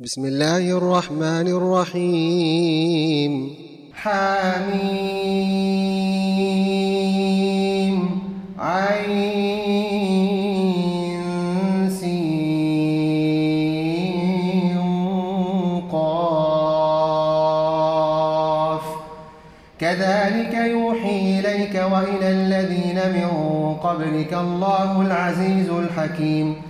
بسم الله الرحمن الرحيم حميم عين سين قاف كذلك يوحي إليك وإلى الذين من قبلك الله العزيز الحكيم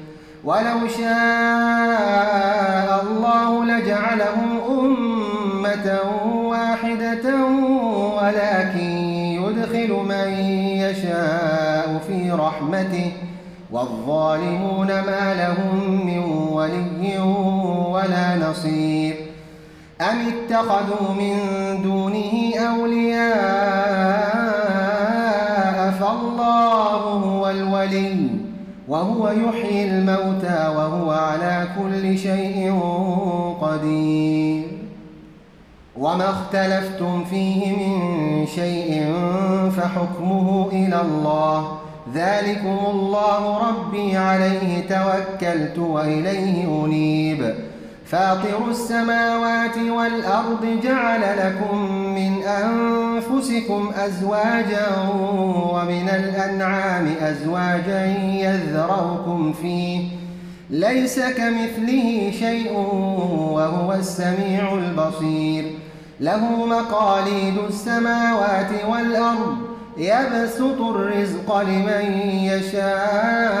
ولو شاء الله لجعلهم أمة واحدة ولكن يدخل من يشاء في رحمته والظالمون ما لهم من ولي ولا نصير. أم اتخذوا من دونه أولياء فالله هو الولي. وهو يحيي الموتى وهو على كل شيء قدير. وما اختلفتم فيه من شيء فحكمه إلى الله. ذلكم الله ربي عليه توكلت وإليه أنيب. فاطر السماوات والأرض جعل لكم من أنفسكم أزواجا ومن الأنعام أزواجا يذروكم فيه. ليس كمثله شيء وهو السميع البصير. له مقاليد السماوات والأرض. يبسط الرزق لمن يشاء.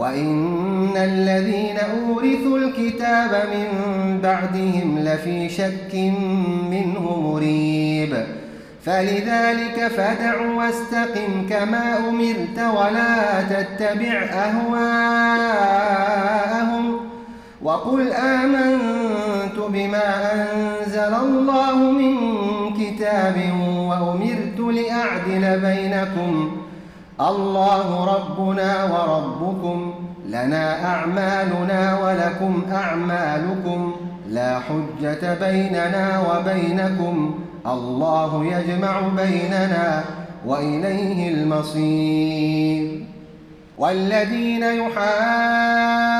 وإن الذين أورثوا الكتاب من بعدهم لفي شك منه مريب فلذلك فدع واستقم كما أمرت ولا تتبع أهواءهم وقل آمنت بما أنزل الله من كتاب وأمرت لأعدل بينكم الله ربنا وربكم لنا أعمالنا ولكم أعمالكم لا حجة بيننا وبينكم الله يجمع بيننا وإليه المصير والذين يحاجون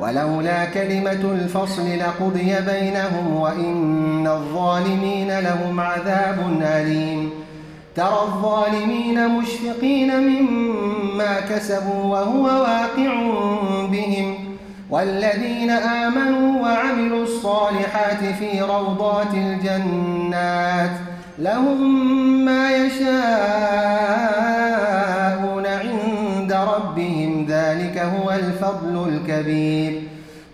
ولولا كلمة الفصل لقضي بينهم وإن الظالمين لهم عذاب أليم. ترى الظالمين مشفقين مما كسبوا وهو واقع بهم. والذين آمنوا وعملوا الصالحات في روضات الجنات لهم ما يشاءون ذلك هو الفضل الكبير.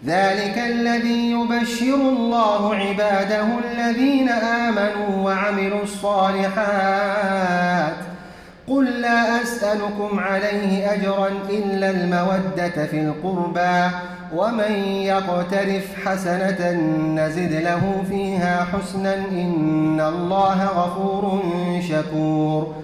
ذلك الذي يبشر الله عباده الذين آمنوا وعملوا الصالحات. قل لا أسألكم عليه أجرا إلا المودة في القربى ومن يقترف حسنة نزد له فيها حسنا إن الله غفور شكور.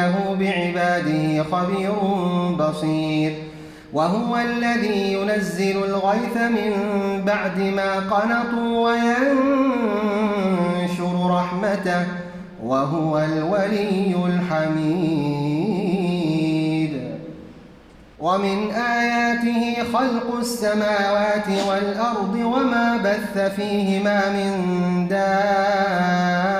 إنه بعباده خبير بصير. وهو الذي ينزل الغيث من بعد ما قنطوا وينشر رحمته وهو الولي الحميد. ومن آياته خلق السماوات والأرض وما بث فيهما من دابة.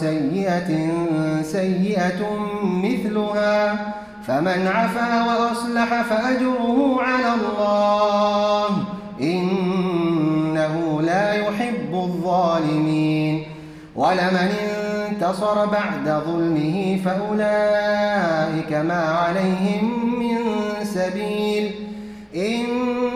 سيئة سيئة مثلها فمن عفا وأصلح فأجره على الله إنه لا يحب الظالمين. ولمن انتصر بعد ظلمه فأولئك ما عليهم من سبيل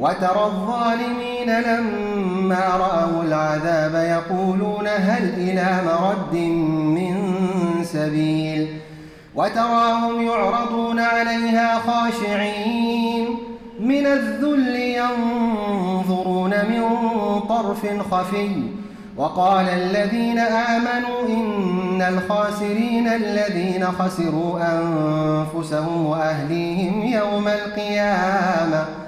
وترى الظالمين لما رأوا العذاب يقولون هل إلى مرد من سبيل؟ وتراهم يعرضون عليها خاشعين. من الذل ينظرون من طرف خفي. وقال الذين آمنوا إن الخاسرين الذين خسروا أنفسهم وأهليهم يوم القيامة.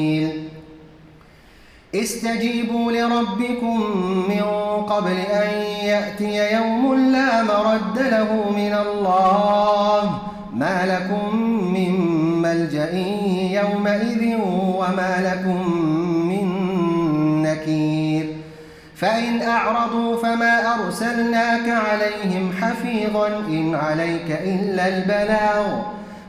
استجيبوا لربكم من قبل أن يأتي يوم لا مرد له من الله. ما لكم من ملجأ يومئذ وما لكم من نكير. فإن أعرضوا فما أرسلناك عليهم حفيظا إن عليك إلا البلاغ.